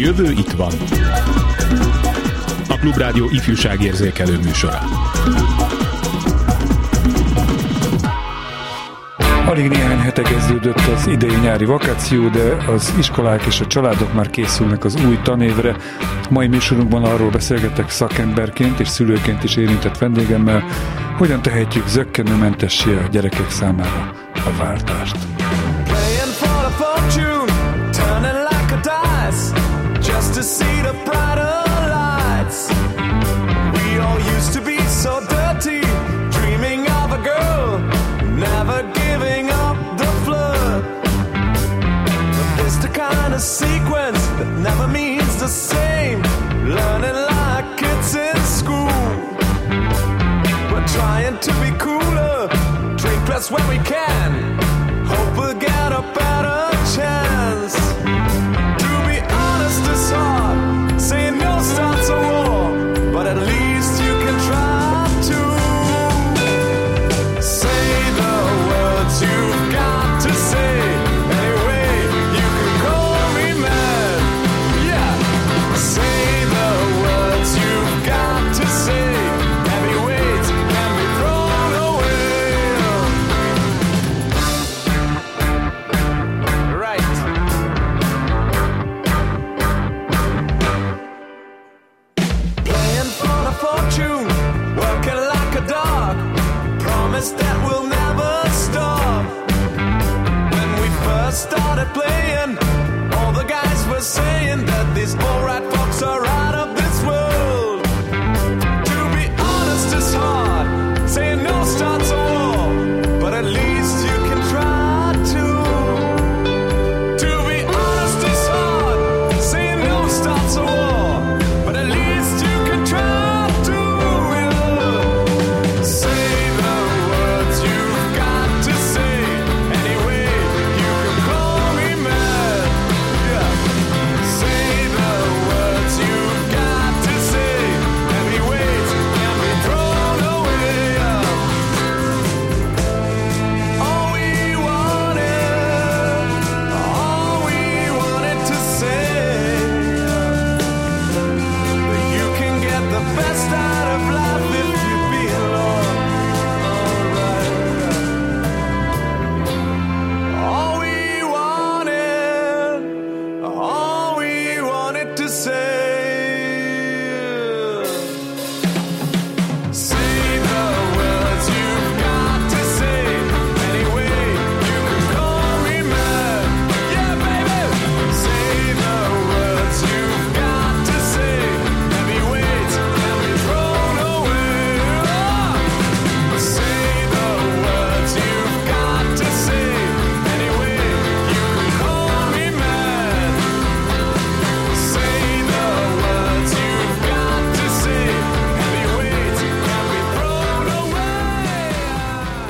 jövő itt van. A Klubrádió ifjúságérzékelő műsora. Alig néhány hete kezdődött az idei nyári vakáció, de az iskolák és a családok már készülnek az új tanévre. Mai műsorunkban arról beszélgetek szakemberként és szülőként is érintett vendégemmel, hogyan tehetjük zöggenőmentessé a gyerekek számára a váltást. To see the brighter lights. We all used to be so dirty, dreaming of a girl, never giving up the flood. But this the kind of sequence that never means the same. Learning like kids in school. We're trying to be cooler, drink less when we can. fortune, working like a dog. Promise that we'll never stop. When we first started playing, all the guys were saying that these alright folks are out of.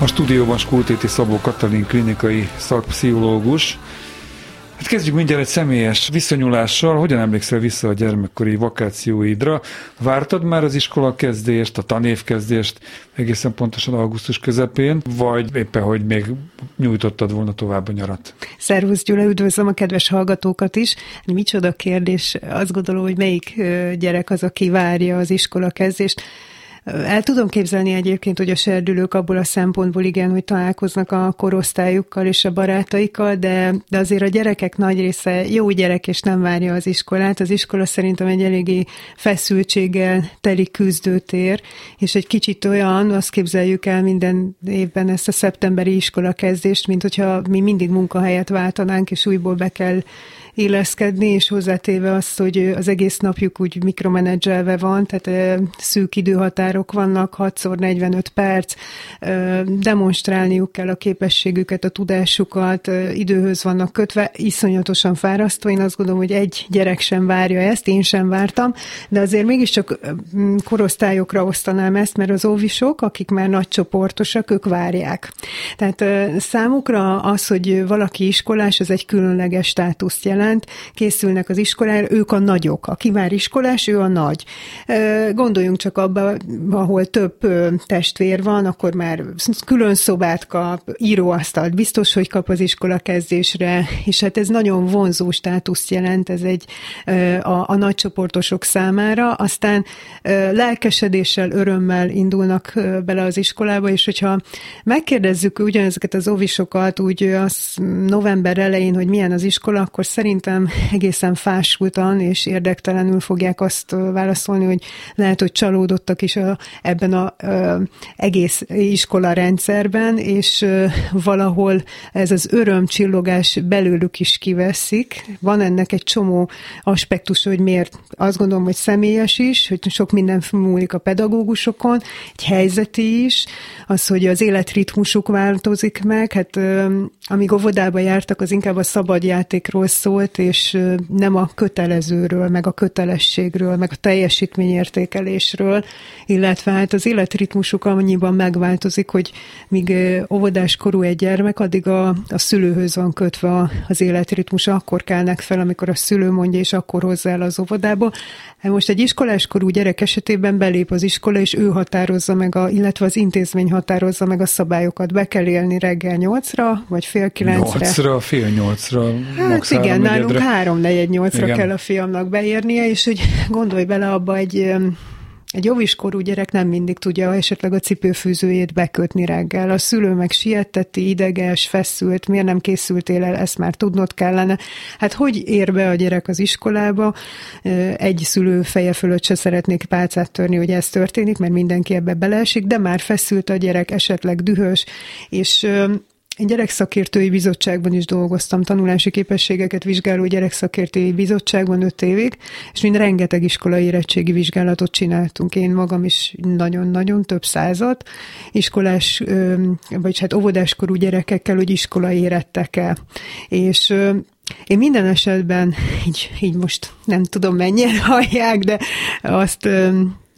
A stúdióban Skultéti Szabó Katalin klinikai szakpszichológus. Hát kezdjük mindjárt egy személyes viszonyulással. Hogyan emlékszel vissza a gyermekkori vakációidra? Vártad már az iskola kezdést, a tanévkezdést egészen pontosan augusztus közepén, vagy éppen, hogy még nyújtottad volna tovább a nyarat? Szervusz Gyula, üdvözlöm a kedves hallgatókat is. Micsoda kérdés, azt gondolom, hogy melyik gyerek az, aki várja az iskola kezdést. El tudom képzelni egyébként, hogy a serdülők abból a szempontból igen, hogy találkoznak a korosztályukkal és a barátaikkal, de, de azért a gyerekek nagy része jó gyerek és nem várja az iskolát. Az iskola szerintem egy eléggé feszültséggel teli küzdőtér, és egy kicsit olyan, azt képzeljük el minden évben ezt a szeptemberi iskola kezdést, mint hogyha mi mindig munkahelyet váltanánk, és újból be kell illeszkedni, és hozzátéve azt, hogy az egész napjuk úgy mikromenedzselve van, tehát szűk időhatárok vannak, 6x45 perc, demonstrálniuk kell a képességüket, a tudásukat, időhöz vannak kötve, iszonyatosan fárasztó. Én azt gondolom, hogy egy gyerek sem várja ezt, én sem vártam, de azért mégiscsak korosztályokra osztanám ezt, mert az óvisok, akik már nagy csoportosak, ők várják. Tehát számukra az, hogy valaki iskolás, az egy különleges státuszt jelent, készülnek az iskolára, ők a nagyok. Aki már iskolás, ő a nagy. Gondoljunk csak abba, ahol több testvér van, akkor már külön szobát kap, íróasztalt biztos, hogy kap az iskola kezdésre, és hát ez nagyon vonzó státuszt jelent, ez egy a, a nagycsoportosok számára, aztán lelkesedéssel, örömmel indulnak bele az iskolába, és hogyha megkérdezzük ugyanezeket az ovisokat úgy az november elején, hogy milyen az iskola, akkor szerintem egészen fásultan és érdektelenül fogják azt válaszolni, hogy lehet, hogy csalódottak is a, ebben a egész iskola rendszerben, és valahol ez az örömcsillogás belőlük is kiveszik. Van ennek egy csomó aspektus, hogy miért azt gondolom, hogy személyes is, hogy sok minden múlik a pedagógusokon, egy helyzeti is, az, hogy az életritmusuk változik meg, hát amíg óvodába jártak, az inkább a szabadjátékról szólt, és ö, nem a kötelezőről, meg a kötelességről, meg a teljesítményértékelésről, illetve hát az életritmusuk annyiban megváltozik, hogy míg ö, óvodás korú egy gyermek, addig a, a szülőhöz van kötve az életritmusa, akkor kelnek fel, amikor a szülő mondja, és akkor hozzá el az óvodába. Hát most egy iskoláskorú gyerek esetében belép az iskola, és ő határozza meg, a, illetve az intézmény határozza meg a szabályokat. Be kell élni reggel nyolcra, vagy fél kilencre. Nyolcra, fél nyolcra, Hát igen, nálunk háromnegyedre. három negyed nyolcra kell a fiamnak beérnie, és hogy gondolj bele abba egy egy óviskorú gyerek nem mindig tudja esetleg a cipőfűzőjét bekötni reggel. A szülő meg sietteti, ideges, feszült, miért nem készültél el, ezt már tudnod kellene. Hát hogy ér be a gyerek az iskolába? Egy szülő feje fölött se szeretnék pálcát törni, hogy ez történik, mert mindenki ebbe beleesik, de már feszült a gyerek, esetleg dühös, és én gyerekszakértői bizottságban is dolgoztam, tanulási képességeket vizsgáló gyerekszakértői bizottságban öt évig, és mind rengeteg iskolai érettségi vizsgálatot csináltunk. Én magam is nagyon-nagyon több százat, iskolás, vagy hát óvodáskorú gyerekekkel, hogy iskolai érettekkel. És én minden esetben, így, így most nem tudom mennyire hallják, de azt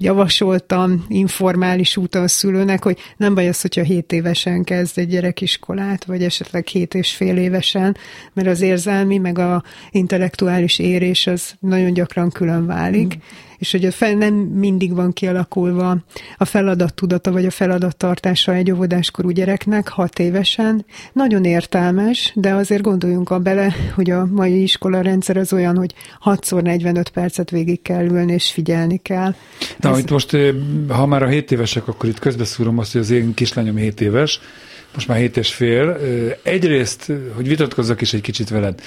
javasoltam informális úton szülőnek, hogy nem baj az, hogyha 7 évesen kezd egy gyerekiskolát, vagy esetleg 7 és fél évesen, mert az érzelmi, meg a intellektuális érés az nagyon gyakran külön válik, mm. És hogy a fel, nem mindig van kialakulva a feladattudata, vagy a feladattartása egy óvodáskorú gyereknek 6 évesen. Nagyon értelmes, de azért gondoljunk a bele, hogy a mai iskola rendszer az olyan, hogy 6x45 percet végig kell ülni, és figyelni kell. Na, Ez- itt most, ha már a 7 évesek, akkor itt közbeszúrom azt, hogy az én kislányom 7 éves, most már 7 és fél. Egyrészt, hogy vitatkozzak is egy kicsit veled,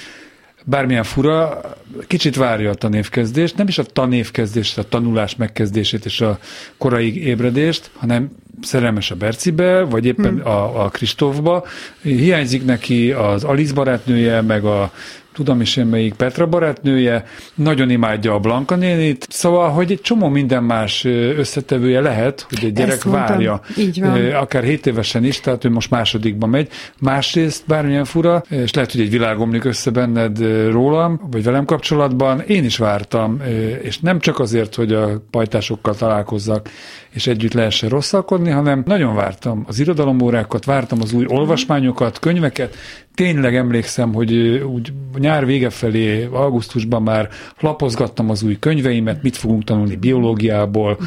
bármilyen fura, kicsit várja a tanévkezdést, nem is a tanévkezdést, a tanulás megkezdését és a korai ébredést, hanem szerelmes a Bercibe, vagy éppen hmm. a, a Kristófba. Hiányzik neki az Alice barátnője, meg a tudom is én melyik Petra barátnője, nagyon imádja a Blanka nénit, szóval, hogy egy csomó minden más összetevője lehet, hogy egy gyerek várja, Így van. Akár 7 évesen is, tehát ő most másodikba megy. Másrészt bármilyen fura, és lehet, hogy egy világ omlik össze benned rólam, vagy velem kapcsolatban, én is vártam, és nem csak azért, hogy a pajtásokkal találkozzak, és együtt lehessen rosszalkodni, hanem nagyon vártam az irodalomórákat, vártam az új olvasmányokat, könyveket, tényleg emlékszem, hogy úgy nyár vége felé, augusztusban már lapozgattam az új könyveimet, mit fogunk tanulni biológiából,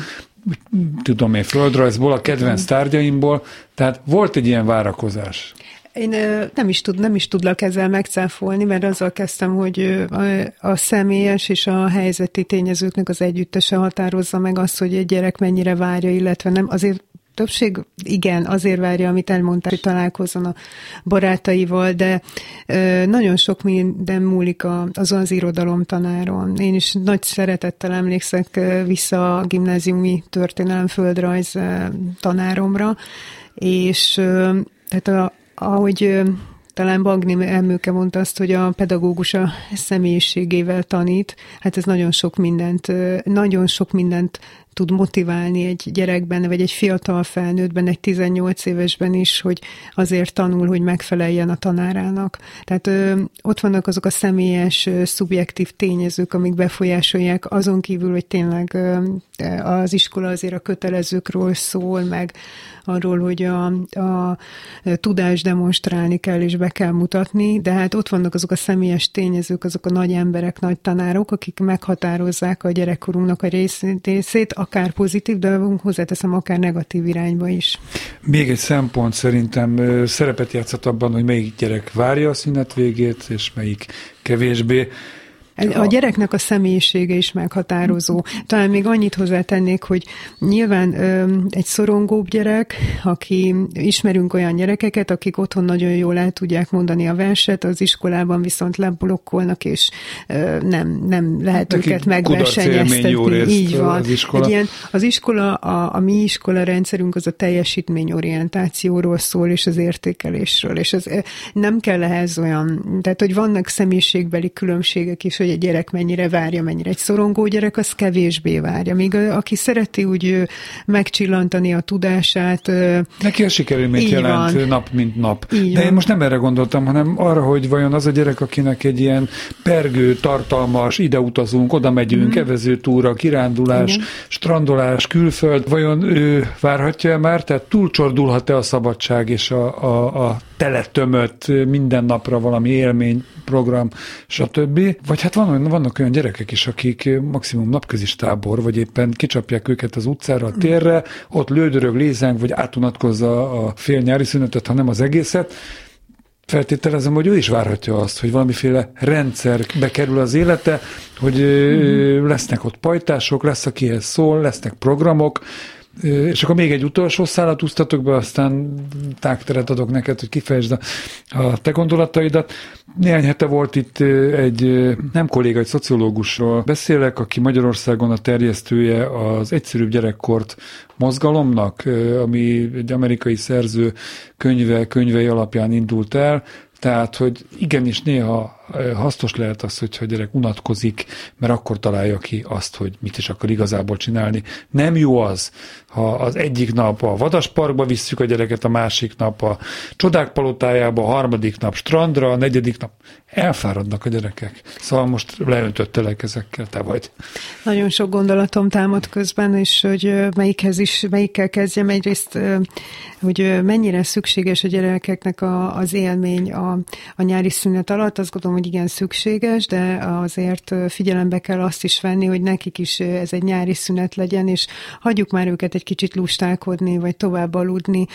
tudom én, földrajzból, a kedvenc tárgyaimból, tehát volt egy ilyen várakozás. Én nem is, tud, nem is tudlak ezzel megcáfolni, mert azzal kezdtem, hogy a, a személyes és a helyzeti tényezőknek az együttese határozza meg azt, hogy egy gyerek mennyire várja, illetve nem. Azért többség igen, azért várja, amit elmondtál, hogy találkozzon a barátaival, de ö, nagyon sok minden múlik a, azon az irodalom tanáron. Én is nagy szeretettel emlékszek vissza a gimnáziumi történelem földrajz tanáromra, és ö, tehát a, ahogy ö, talán Bagni Emőke mondta azt, hogy a pedagógus a személyiségével tanít, hát ez nagyon sok mindent, nagyon sok mindent tud motiválni egy gyerekben, vagy egy fiatal felnőttben, egy 18 évesben is, hogy azért tanul, hogy megfeleljen a tanárának. Tehát ö, ott vannak azok a személyes, ö, szubjektív tényezők, amik befolyásolják, azon kívül, hogy tényleg ö, az iskola azért a kötelezőkről szól, meg arról, hogy a, a tudást demonstrálni kell, és be kell mutatni, de hát ott vannak azok a személyes tényezők, azok a nagy emberek, nagy tanárok, akik meghatározzák a gyerekkorunknak a részét, akár pozitív, de hozzáteszem akár negatív irányba is. Még egy szempont szerintem szerepet játszott abban, hogy melyik gyerek várja a szünet végét, és melyik kevésbé. A gyereknek a személyisége is meghatározó. Talán még annyit hozzátennék, hogy nyilván egy szorongóbb gyerek, aki ismerünk olyan gyerekeket, akik otthon nagyon jól el tudják mondani a verset, az iskolában viszont leblokkolnak, és nem, nem lehet Nekik őket megversenyeztetni. Így van. az iskola. Egy ilyen, az iskola, a, a mi iskola rendszerünk az a teljesítményorientációról szól, és az értékelésről, és ez ö, nem kell ehhez olyan, tehát hogy vannak személyiségbeli különbségek is, hogy egy gyerek mennyire várja, mennyire egy szorongó gyerek, az kevésbé várja. Míg aki szereti úgy megcsillantani a tudását, Neki a sikerélményt jelent van. nap, mint nap. Így De én van. most nem erre gondoltam, hanem arra, hogy vajon az a gyerek, akinek egy ilyen pergő, tartalmas, ide utazunk, oda megyünk, mm. evezőtúra, kirándulás, Igen. strandolás, külföld, vajon ő várhatja-e már? Tehát túlcsordulhat-e a szabadság és a, a, a teletömött minden napra valami élmény, program, stb. Vagy hát van, vannak olyan gyerekek is, akik maximum napközis tábor, vagy éppen kicsapják őket az utcára, a térre, ott lődörög, lézeng, vagy átunatkozza a fél nyári szünetet, ha nem az egészet. Feltételezem, hogy ő is várhatja azt, hogy valamiféle rendszer bekerül az élete, hogy ö, lesznek ott pajtások, lesz, akihez szól, lesznek programok, és akkor még egy utolsó szállat úsztatok be, aztán tágteret adok neked, hogy kifejezd a, a te gondolataidat. Néhány hete volt itt egy nem kolléga, egy szociológusról beszélek, aki Magyarországon a terjesztője az egyszerűbb gyerekkort mozgalomnak, ami egy amerikai szerző könyve, könyvei alapján indult el, tehát, hogy igenis néha hasznos lehet az, hogyha a gyerek unatkozik, mert akkor találja ki azt, hogy mit is akar igazából csinálni. Nem jó az, ha az egyik nap a vadasparkba visszük a gyereket, a másik nap a csodák palotájába, a harmadik nap strandra, a negyedik nap elfáradnak a gyerekek. Szóval most leöntöttelek ezekkel, te vagy. Nagyon sok gondolatom támad közben, és hogy melyikhez is, melyikkel kezdjem. Egyrészt, hogy mennyire szükséges a gyerekeknek a, az élmény a, a nyári szünet alatt. Azt gondolom, hogy igen szükséges, de azért figyelembe kell azt is venni, hogy nekik is ez egy nyári szünet legyen, és hagyjuk már őket egy kicsit lustálkodni, vagy tovább aludni.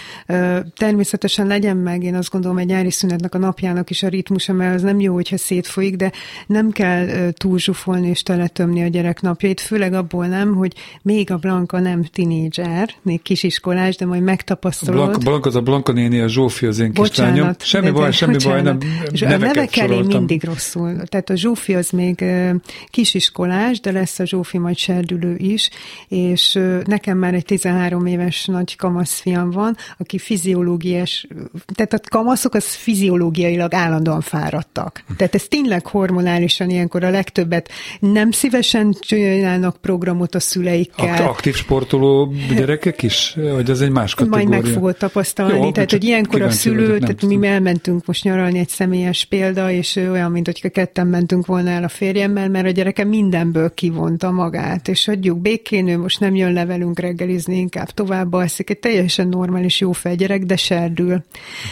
Természetesen legyen meg, én azt gondolom, egy nyári szünetnek a napjának is a ritmusa, mert az nem jó, hogyha szétfolyik, de nem kell ö, túl zsúfolni és teletömni a gyerek napjait, főleg abból nem, hogy még a Blanka nem tinédzser, még kisiskolás, de majd megtapasztalod. Blanka, Blanka, az a Blanka néni, a Zsófi az én kislányom. Bocsánat. Semmi de- baj, semmi baj, nem, És a neveket nevekkel én soroltam. Mindig rosszul. Tehát a Zsófi az még kisiskolás, de lesz a Zsófi majd serdülő is, és nekem már egy 13 éves nagy kamasz fiam van, aki fiziológiás, tehát a kamaszok az fiziológiailag állandóan fáradtak. Tehát ez tényleg hormonálisan ilyenkor a legtöbbet nem szívesen csinálnak programot a szüleikkel. Akt- aktív sportoló gyerekek is? Vagy ez egy más kategória? Majd meg fogod tapasztalni. Jó, tehát, hogy ilyenkor a szülő, vagyok, tehát mi elmentünk most nyaralni egy személyes példa, és ő olyan, mint hogy ketten mentünk volna el a férjemmel, mert a gyereke mindenből kivonta magát, és adjuk békén, ő most nem jön le velünk reggelizni, inkább tovább alszik, egy teljesen normális jó gyerek, de serdül.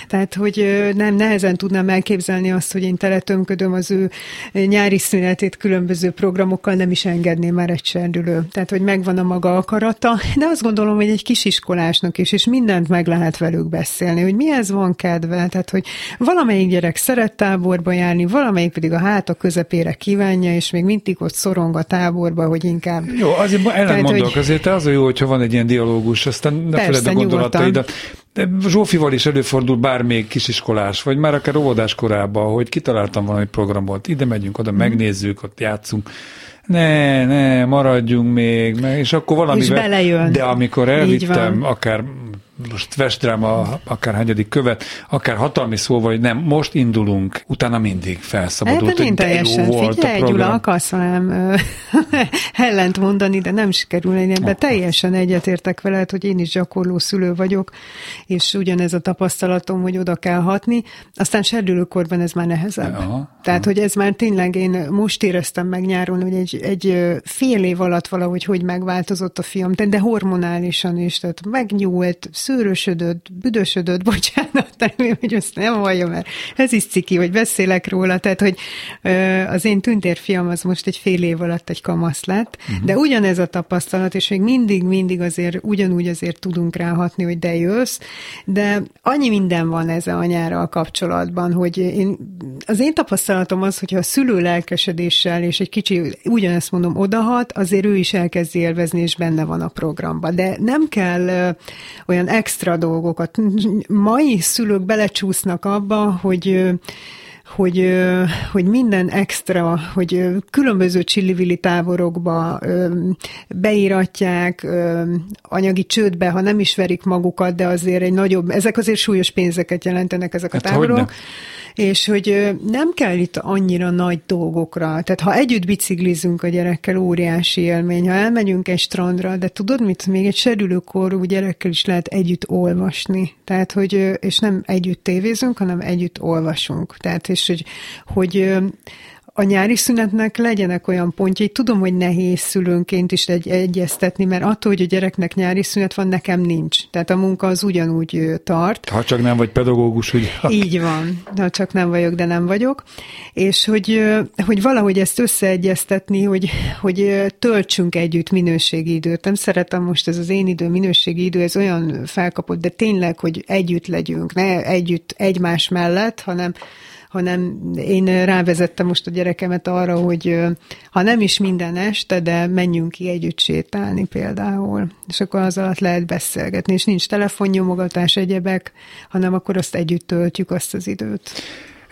Tehát, hogy nem nehezen tudnám elképzelni azt, hogy én teletömködöm az ő nyári szünetét különböző programokkal, nem is engedném már egy serdülő. Tehát, hogy megvan a maga akarata, de azt gondolom, hogy egy kisiskolásnak is, és mindent meg lehet velük beszélni, hogy mihez van kedve, tehát, hogy valamelyik gyerek szeret táborba járni, valamelyik pedig a háta közepére kívánja, és még mindig ott szorong a táborba, hogy inkább Jó, azért ellen Tehát, mondok, hogy- azért az a jó, hogyha van egy ilyen dialógus, aztán ne Persze, feled a gondolataidat. De Zsófival is előfordul bármelyik kisiskolás, vagy már akár óvodás korában, hogy kitaláltam valami programot, ide megyünk, Mhm. oda megnézzük, ott játszunk. Ne, ne, maradjunk még, és akkor valami. És belejön. De amikor elvittem, akár most Vestráma, akár hányadik követ, akár hatalmi szóval, hogy nem, most indulunk, utána mindig felszabadult, Ebben én teljesen, jó volt figyelj, a program. Gyula, akarsz velem ellent mondani, de nem sikerül én ebben teljesen egyetértek veled, hogy én is gyakorló szülő vagyok, és ugyanez a tapasztalatom, hogy oda kell hatni, aztán serdülőkorban ez már nehezebb. Aha, Tehát, hogy ez már tényleg én most éreztem meg nyáron, hogy egy egy, fél év alatt valahogy hogy megváltozott a fiam, de de hormonálisan is, tehát megnyúlt, szőrösödött, büdösödött, bocsánat, remélem, hogy azt nem hallja, mert ez is ciki, hogy beszélek róla, tehát hogy az én tüntérfiam az most egy fél év alatt egy kamasz lett, uh-huh. de ugyanez a tapasztalat, és még mindig, mindig azért ugyanúgy azért tudunk ráhatni, hogy de jössz, de annyi minden van ez a kapcsolatban, hogy én, az én tapasztalatom az, hogyha a szülő lelkesedéssel és egy kicsi, ugyanezt mondom, odahat, azért ő is elkezdi élvezni, és benne van a programban. De nem kell olyan extra dolgokat. Mai szülők belecsúsznak abba, hogy hogy, hogy minden extra, hogy különböző csillivili táborokba beíratják, anyagi csődbe, ha nem is verik magukat, de azért egy nagyobb, ezek azért súlyos pénzeket jelentenek ezek a Hát táborok. hogyne. És hogy nem kell itt annyira nagy dolgokra. Tehát ha együtt biciklizünk a gyerekkel, óriási élmény. Ha elmegyünk egy strandra, de tudod mit, még egy serdülőkorú gyerekkel is lehet együtt olvasni. Tehát, hogy, és nem együtt tévézünk, hanem együtt olvasunk. Tehát, és hogy, hogy a nyári szünetnek legyenek olyan pontjai. Tudom, hogy nehéz szülőnként is egy, egyeztetni, mert attól, hogy a gyereknek nyári szünet van, nekem nincs. Tehát a munka az ugyanúgy tart. Ha csak nem vagy pedagógus, ugye? Így van, ha csak nem vagyok, de nem vagyok. És hogy, hogy valahogy ezt összeegyeztetni, hogy, hogy töltsünk együtt minőségi időt. Nem szeretem most ez az én idő, minőségi idő, ez olyan felkapott, de tényleg, hogy együtt legyünk, ne együtt egymás mellett, hanem hanem én rávezettem most a gyerekemet arra, hogy ha nem is minden este, de menjünk ki együtt sétálni például. És akkor az alatt lehet beszélgetni, és nincs telefonnyomogatás, egyebek, hanem akkor azt együtt töltjük azt az időt.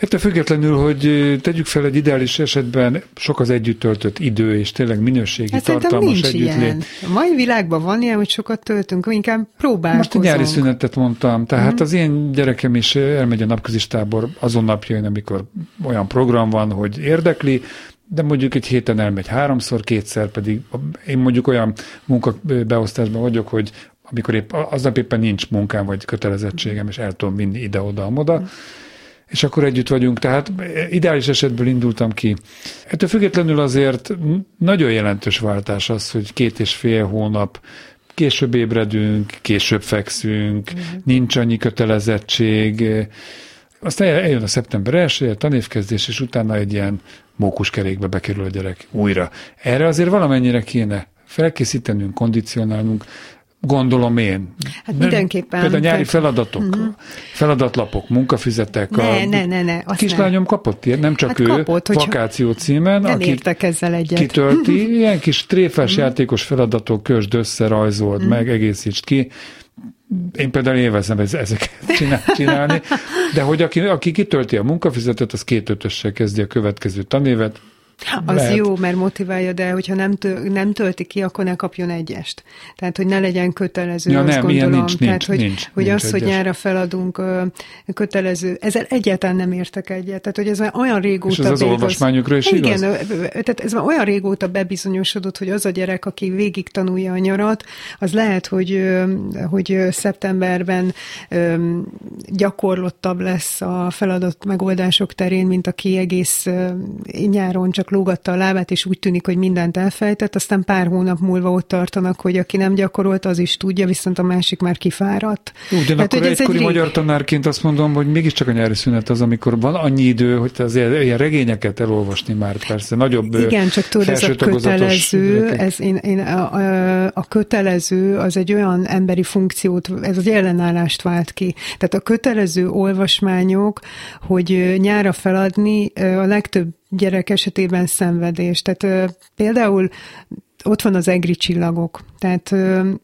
Ettől függetlenül, hogy tegyük fel egy ideális esetben sok az együtt töltött idő, és tényleg minőségi, Hát tartalmas nincs együttlét. ilyen. A mai világban van ilyen, hogy sokat töltünk, inkább Most a próbálkozunk. nyári szünetet mondtam, tehát Mhm. mm. az én gyerekem is elmegy a napközistábor azon napjain, amikor olyan program van, hogy érdekli, de mondjuk egy héten elmegy háromszor, kétszer pedig én mondjuk olyan munkabeosztásban vagyok, hogy amikor épp, aznap éppen nincs munkám vagy kötelezettségem, és el tudom vinni ide-oda-amoda, és akkor együtt vagyunk. Tehát ideális esetből indultam ki. Ettől függetlenül azért nagyon jelentős váltás az, hogy két és fél hónap később ébredünk, később fekszünk, nincs annyi kötelezettség. Aztán el- eljön a szeptember 1 a tanévkezdés, és utána egy ilyen mókuskerékbe bekerül a gyerek újra. Erre azért valamennyire kéne felkészítenünk, kondicionálnunk, gondolom én. Hát mindenképpen. Például nyári Fel- feladatok, feladatlapok, munkafizetek. Ne, a ne, ne, ne, azt kislányom kapott ilyet, nem csak Hát ő, kapott, vakáció címen, Nem aki értek ezzel egyet. kitölti, ilyen kis tréfás játékos feladatok, kösd össze, rajzold meg, egészítsd ki. Én például élvezem ez- ezeket csinál- csinálni, de hogy aki, aki kitölti a munkafizetet, az két ötössel kezdi a következő tanévet. Az Lehet. jó, mert motiválja, de hogyha nem, tö- nem tölti ki, akkor ne kapjon egyest. Tehát, hogy ne legyen kötelező, Ja, azt nem, gondolom. nincs, Tehát, nincs, hogy, nincs, hogy nincs az, hogy nyára feladunk kötelező, ezzel egyáltalán nem értek egyet. Tehát, hogy ez már olyan régóta... És ez az végig olvasmányokra is Igen, igaz? tehát ez már olyan régóta bebizonyosodott, hogy az a gyerek, aki végig tanulja a nyarat, az lehet, hogy, hogy szeptemberben gyakorlottabb lesz a feladat megoldások terén, mint aki egész nyáron csak lógatta a lábát, és úgy tűnik, hogy mindent elfejtett, aztán pár hónap múlva ott tartanak, hogy aki nem gyakorolta, az is tudja, viszont a másik már kifáradt. Ugyanakkor hogy ez egykori egy magyar tanárként azt mondom, hogy mégiscsak a nyári szünet az, amikor van annyi idő, hogy te azért ilyen regényeket elolvasni már persze, nagyobb Igen, csak tudod, ez a kötelező, ez én, én a, a, a kötelező az egy olyan emberi funkciót, ez egy ellenállást vált ki. Tehát a kötelező olvasmányok, hogy nyára feladni a legtöbb gyerek esetében szenvedés. Tehát például ott van az egri csillagok. Tehát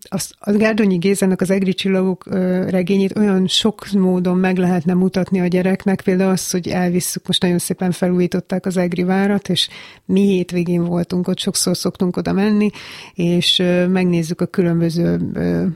az, Gárdonyi Gézának az egri csillagok regényét olyan sok módon meg lehetne mutatni a gyereknek, például az, hogy elvisszük, most nagyon szépen felújították az egri várat, és mi hétvégén voltunk ott, sokszor szoktunk oda menni, és megnézzük a különböző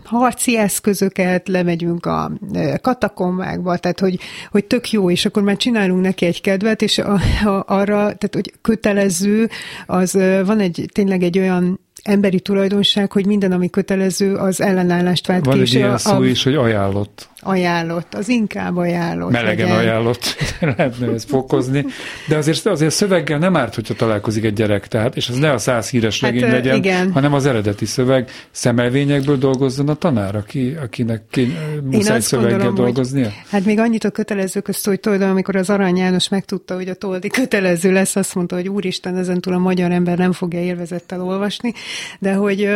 harci eszközöket, lemegyünk a katakombákba, tehát hogy, hogy tök jó, és akkor már csinálunk neki egy kedvet, és a, a, arra, tehát hogy kötelező, az van egy tényleg egy olyan emberi tulajdonság, hogy minden, ami kötelező, az ellenállást vált Van ki. egy és ilyen a, szó is, hogy ajánlott. Ajánlott, az inkább ajánlott. Melegen legyen. ajánlott, lehetne ezt fokozni, de azért, azért szöveggel nem árt, hogyha találkozik egy gyerek, tehát, és az ne a száz híres Hát, regény ö, legyen, igen. hanem az eredeti szöveg. Szemelvényekből dolgozzon a tanár, aki, akinek ki, muszáj szöveggel gondolom, hogy- dolgoznia? Hát még annyit a kötelező közt, hogy tudod, amikor az Arany János megtudta, hogy a Toldi kötelező lesz, azt mondta, hogy úristen, ezentúl a magyar ember nem fogja élvezettel olvasni, de hogy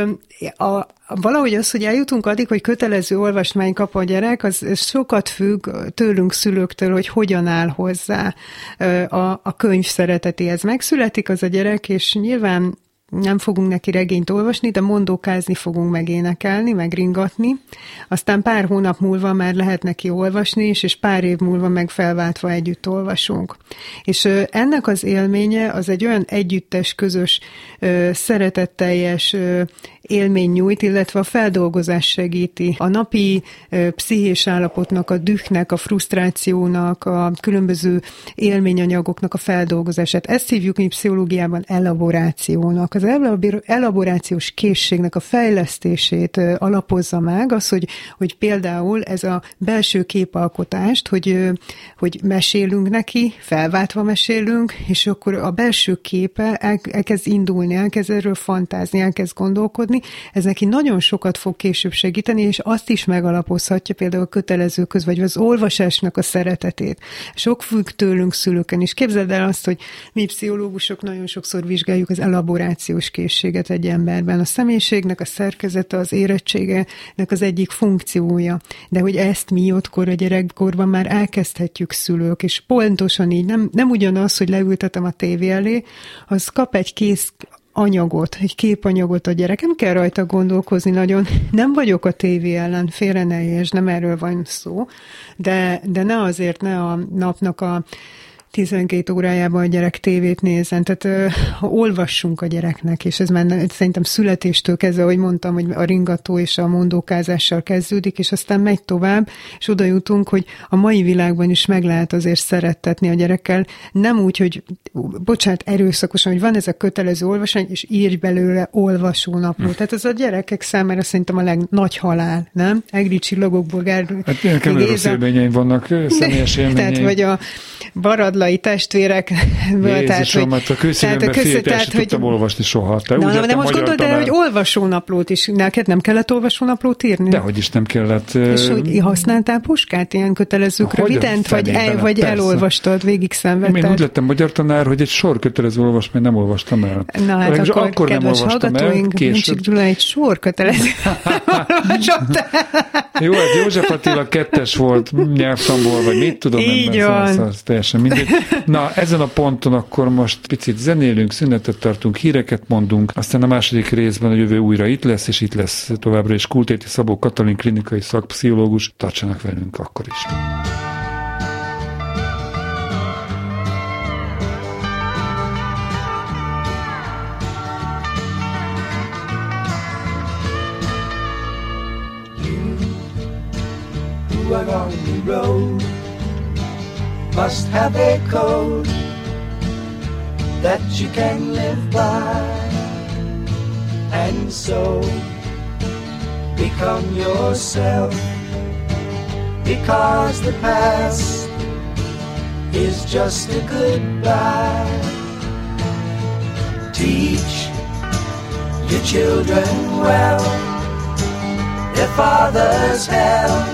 a, valahogy az, hogy eljutunk addig, hogy kötelező olvasmány kap a gyerek, az sokat függ tőlünk szülőktől, hogy hogyan áll hozzá a, a könyv szeretetéhez. Megszületik az a gyerek, és nyilván nem fogunk neki regényt olvasni, de mondókázni fogunk megénekelni, megringatni. Aztán pár hónap múlva már lehet neki olvasni is, és pár év múlva meg felváltva együtt olvasunk. És ennek az élménye az egy olyan együttes, közös, szeretetteljes élmény nyújt, illetve a feldolgozás segíti. A napi pszichés állapotnak, a dühnek, a frusztrációnak, a különböző élményanyagoknak a feldolgozását. Ezt hívjuk mi pszichológiában elaborációnak. Az elabor- elaborációs készségnek a fejlesztését alapozza meg az, hogy, hogy például ez a belső képalkotást, hogy, hogy mesélünk neki, felváltva mesélünk, és akkor a belső képe el, elkezd indulni, elkezd erről fantázni, elkezd gondolkodni, ez neki nagyon sokat fog később segíteni, és azt is megalapozhatja például a kötelező köz, vagy az olvasásnak a szeretetét. Sok függ tőlünk szülőken is. Képzeld el azt, hogy mi pszichológusok nagyon sokszor vizsgáljuk az elaborációs készséget egy emberben. A személyiségnek a szerkezete, az érettségenek az egyik funkciója. De hogy ezt mi ottkor a gyerekkorban már elkezdhetjük szülők, és pontosan így nem, nem ugyanaz, hogy leültetem a tévé elé, az kap egy kész anyagot, egy képanyagot a gyerek. Nem kell rajta gondolkozni nagyon. Nem vagyok a tévé ellen, félre ne érts, nem erről van szó, de, de ne azért ne a napnak a 12 órájában a gyerek tévét nézzen, tehát ha olvassunk a gyereknek, és ez már szerintem születéstől kezdve, ahogy mondtam, hogy a ringató és a mondókázással kezdődik, és aztán megy tovább, és oda jutunk, hogy a mai világban is meg lehet azért szerettetni a gyerekkel, nem úgy, hogy bocsánat, erőszakosan, hogy van ez a kötelező olvasmány, és írj belőle olvasónapló. Tehát ez a gyerekek számára szerintem a legnagy halál, nem? Egri csillagokból gár... Hát nekem rossz élményeim vannak, személyes tehát, élményeim. vagy a baradlai testvérek. Jézusom, hát a kőszívemben köszön- fiét el sem tudtam olvasni soha. Te Na, na, de most gondold el, hogy olvasónaplót is. Neked nem kellett olvasónaplót írni? Dehogy is nem kellett. És hogy használtál puskát ilyen kötelezők Hogyan rövident, vagy, el, vagy Persze. elolvastad, végig Én úgy szenvedted? lettem magyar tanár, hogy egy sor kötelező olvasmányt nem olvastam el. Na hát akkor, akkor nem olvastam el, később. Gyula egy sor kötelező. Jó, hát József Attila kettes volt nyelvtanból, vagy mit tudom, Így nem, van. Ez, ez teljesen mindegy. Na, ezen a ponton akkor most picit zenélünk, szünetet tartunk, híreket mondunk, aztán a második részben a jövő újra itt lesz, és itt lesz továbbra is Kultéti Szabó Katalin klinikai szakpszichológus. Tartsanak velünk akkor is. who are on the road must have a code that you can live by. And so become yourself because the past is just a goodbye. Teach your children well their father's hell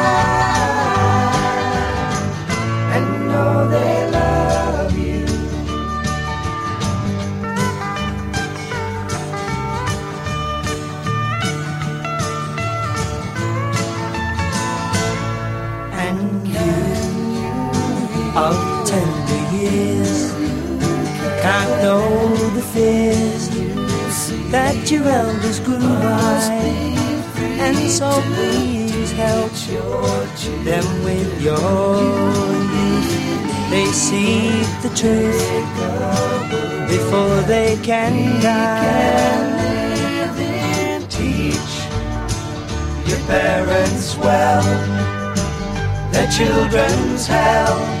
Of tender years can't know the fears that your elders grew by, and so please help them with your youth. They seek the truth before they can die. Teach your parents well. Their children's hell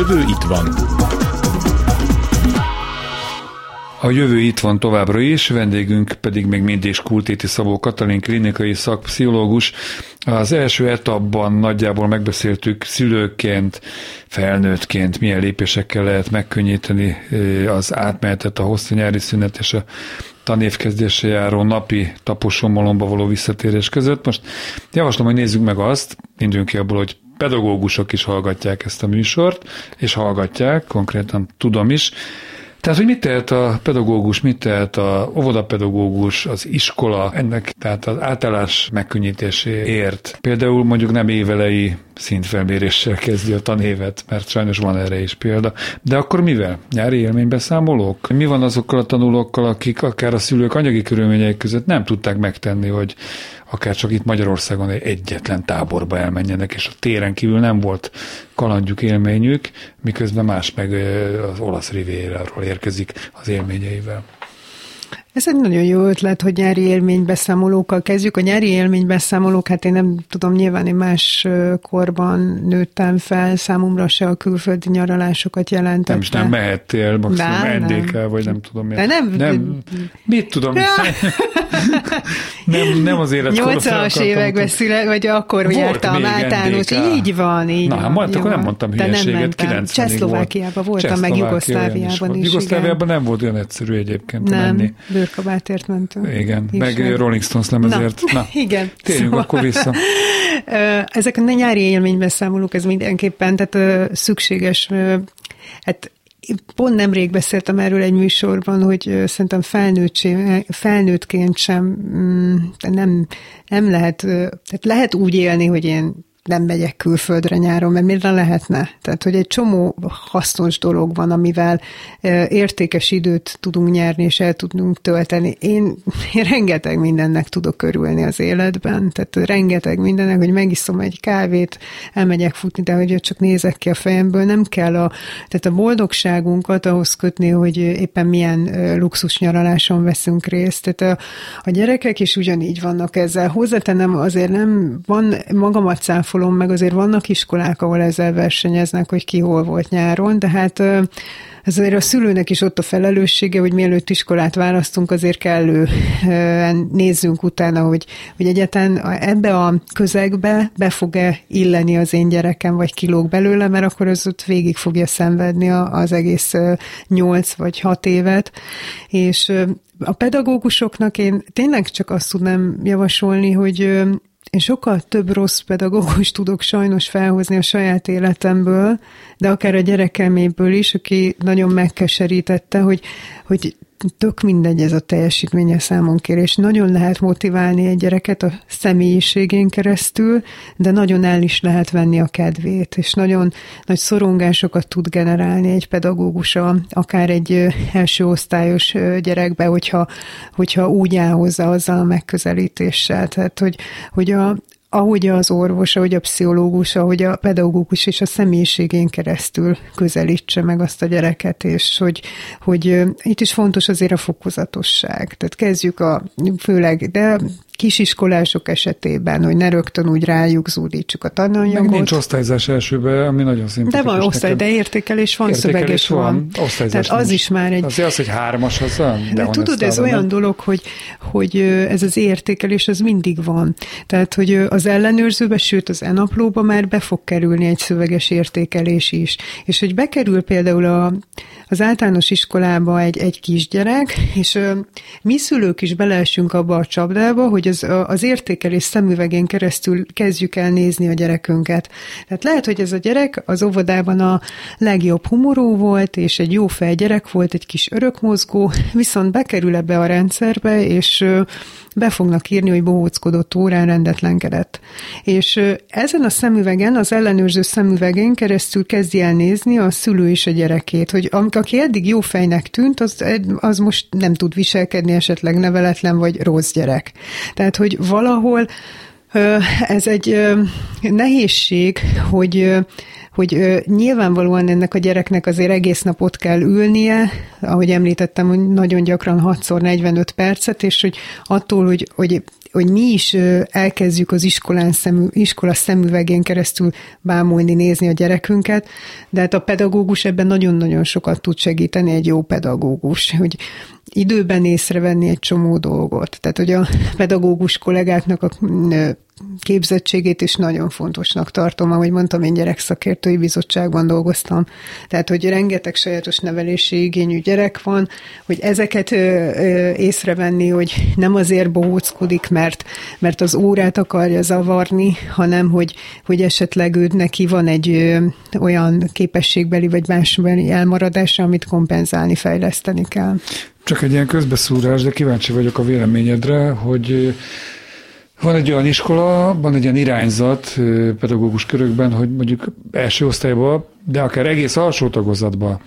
Jövő itt van. A jövő itt van továbbra is, vendégünk pedig még mindig Skultéti Szabó Katalin klinikai szakpszichológus. Az első etapban nagyjából megbeszéltük szülőként, felnőttként milyen lépésekkel lehet megkönnyíteni eh, az átmenetet, a hosszú nyári szünet és a tanévkezdésre járó napi taposommalomba való visszatérés között. Most javaslom, hogy nézzük meg azt, indulunk ki abból, hogy pedagógusok is hallgatják ezt a műsort, és hallgatják, konkrétan tudom is, tehát, hogy mit tehet a pedagógus, mit tehet a óvodapedagógus, az iskola ennek, tehát az átállás megkönnyítéséért. Például mondjuk nem évelei szintfelméréssel kezdi a tanévet, mert sajnos van erre is példa. De akkor mivel? Nyári élménybeszámolók? Mi van azokkal a tanulókkal, akik akár a szülők anyagi körülmények között nem tudták megtenni, hogy akár csak itt Magyarországon egy egyetlen táborba elmenjenek, és a téren kívül nem volt kalandjuk, élményük, miközben más meg az olasz rivéráról érkezik az élményeivel. Ez egy nagyon jó ötlet, hogy nyári élménybeszámolókkal kezdjük. A nyári élménybeszámolók, hát én nem tudom, nyilván én más korban nőttem fel, számomra se a külföldi nyaralásokat jelentette. Nem is nem mehettél, maximum. NDK, vagy nem tudom miért. nem- nem mit tudom, nem, nem az életkorra 80-as években szület, vagy akkor Volt jártam általános. Így van, így Na, van. hát majd akkor nem mondtam hülyeséget, mentem. 90 Csehszlovákiában voltam, meg Jugoszláviában is. Jugoszláviában nem volt olyan egyszerű egyébként Nem, menni. Bőrkabátért mentünk. Igen, És meg Rolling Stones lemezért. Na, igen. Térjünk Szóval- akkor vissza. Ezek a nyári élménybeszámolók, ez mindenképpen, tehát szükséges, hát pont nemrég beszéltem erről egy műsorban, hogy szerintem felnőttként sem mm, nem, nem lehet, tehát lehet úgy élni, hogy én nem megyek külföldre nyáron, mert miért ne lehetne? Tehát, hogy egy csomó hasznos dolog van, amivel értékes időt tudunk nyerni, és el tudunk tölteni. Én, én rengeteg mindennek tudok örülni az életben, tehát rengeteg mindennek, hogy megiszom egy kávét, elmegyek futni, de hogy csak nézek ki a fejemből, nem kell a, tehát a boldogságunkat ahhoz kötni, hogy éppen milyen luxus nyaraláson veszünk részt. Tehát a, a gyerekek is ugyanígy vannak ezzel. Hozzátenem azért nem, van, magamat cáfolom, meg azért vannak iskolák, ahol ezzel versenyeznek, hogy ki hol volt nyáron, de hát azért a szülőnek is ott a felelőssége, hogy mielőtt iskolát választunk, azért kellő nézzünk utána, hogy, hogy egyáltalán ebbe a közegbe be fog-e illeni az én gyerekem, vagy kilóg belőle, mert akkor az ott végig fogja szenvedni az egész nyolc vagy hat évet. És a pedagógusoknak én tényleg csak azt tudnám javasolni, hogy én sokkal több rossz pedagógus tudok sajnos felhozni a saját életemből, de akár a gyerekeméből is, aki nagyon megkeserítette, hogy, hogy tök mindegy ez a teljesítménye számonkérés. Nagyon lehet motiválni egy gyereket a személyiségén keresztül, de nagyon el is lehet venni a kedvét, és nagyon nagy szorongásokat tud generálni egy pedagógus, a- akár egy első osztályos gyerekbe, hogyha, hogyha úgy áll hozzá azzal a megközelítéssel. Tehát, hogy, hogy a, ahogy az orvos, ahogy a pszichológus, ahogy a pedagógus és a személyiségén keresztül közelítse meg azt a gyereket, és hogy, hogy itt is fontos azért a fokozatosság. Tehát kezdjük a, főleg, de kisiskolások esetében, hogy ne rögtön úgy rájuk zúdítsuk a Meg tananyagot. nincs osztályzás elsőbe, ami nagyon szimpatikus. De van osztály, de értékelés van, Értékelés szöveges van. osztályzás Tehát az nincs. is már egy... Azért az, hogy hármas, az De honest tudod, ez olyan nem? dolog, hogy, hogy ez az értékelés az mindig van. Tehát, hogy az ellenőrzőbe, sőt az enaplóba már be fog kerülni egy szöveges értékelés is. És hogy bekerül például a, az általános iskolába egy, egy kisgyerek, és mi szülők is beleesünk abba a csapdába, hogy a- az értékelés szemüvegén keresztül kezdjük el nézni a gyerekünket. Tehát lehet, hogy ez a gyerek az óvodában a legjobb humorú volt, és egy jó fej gyerek volt, egy kis örökmozgó, viszont bekerül ebbe a rendszerbe, és be fognak írni, hogy bohóckodott órán rendetlenkedett. És ezen a szemüvegen, az ellenőrző szemüvegén keresztül kezdi el nézni a szülő és a gyerekét, hogy aki eddig jó fejnek tűnt, az, az most nem tud viselkedni, esetleg neveletlen vagy rossz gyerek. Tehát, hogy valahol Ez egy nehézség, hogy hogy ö, nyilvánvalóan ennek a gyereknek azért egész nap ott kell ülnie, ahogy említettem, hogy nagyon gyakran 6x 45 percet, és hogy attól, hogy, hogy hogy mi is elkezdjük az iskolán szemü, iskola szemüvegén keresztül bámulni, nézni a gyerekünket, de hát a pedagógus ebben nagyon-nagyon sokat tud segíteni, egy jó pedagógus, hogy időben észrevenni egy csomó dolgot. Tehát, hogy a pedagógus kollégáknak a képzettségét is nagyon fontosnak tartom. Ahogy mondtam, én gyerekszakértői bizottságban dolgoztam, tehát, hogy rengeteg sajátos nevelési igényű gyerek van, hogy ezeket ö, ö, észrevenni, hogy nem azért bohóckodik, mert, mert az órát akarja zavarni, hanem hogy, hogy esetleg őt neki van egy ö, olyan képességbeli vagy másbeli elmaradása, amit kompenzálni, fejleszteni kell. Csak egy ilyen közbeszúrás, de kíváncsi vagyok a véleményedre, hogy van egy olyan iskola, van egy olyan irányzat pedagógus körökben, hogy mondjuk első osztályban, de akár egész alsó tagozatban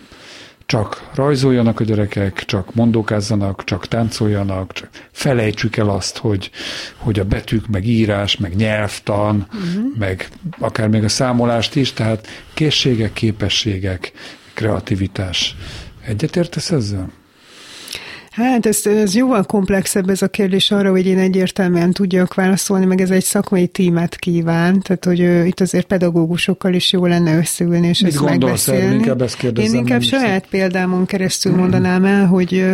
csak rajzoljanak a gyerekek, csak mondókázzanak, csak táncoljanak, csak felejtsük el azt, hogy, hogy a betűk, meg írás, meg nyelvtan, uh-huh. meg akár még a számolást is, tehát készségek, képességek, kreativitás. Egyetértesz ezzel? Hát ez, ez jóval komplexebb ez a kérdés arra, hogy én egyértelműen tudjak válaszolni, meg ez egy szakmai tímet kíván, tehát hogy ö, itt azért pedagógusokkal is jó lenne összeülni és Mit ezt megbeszélni. Inkább ezt én inkább saját példámon keresztül mondanám el, hogy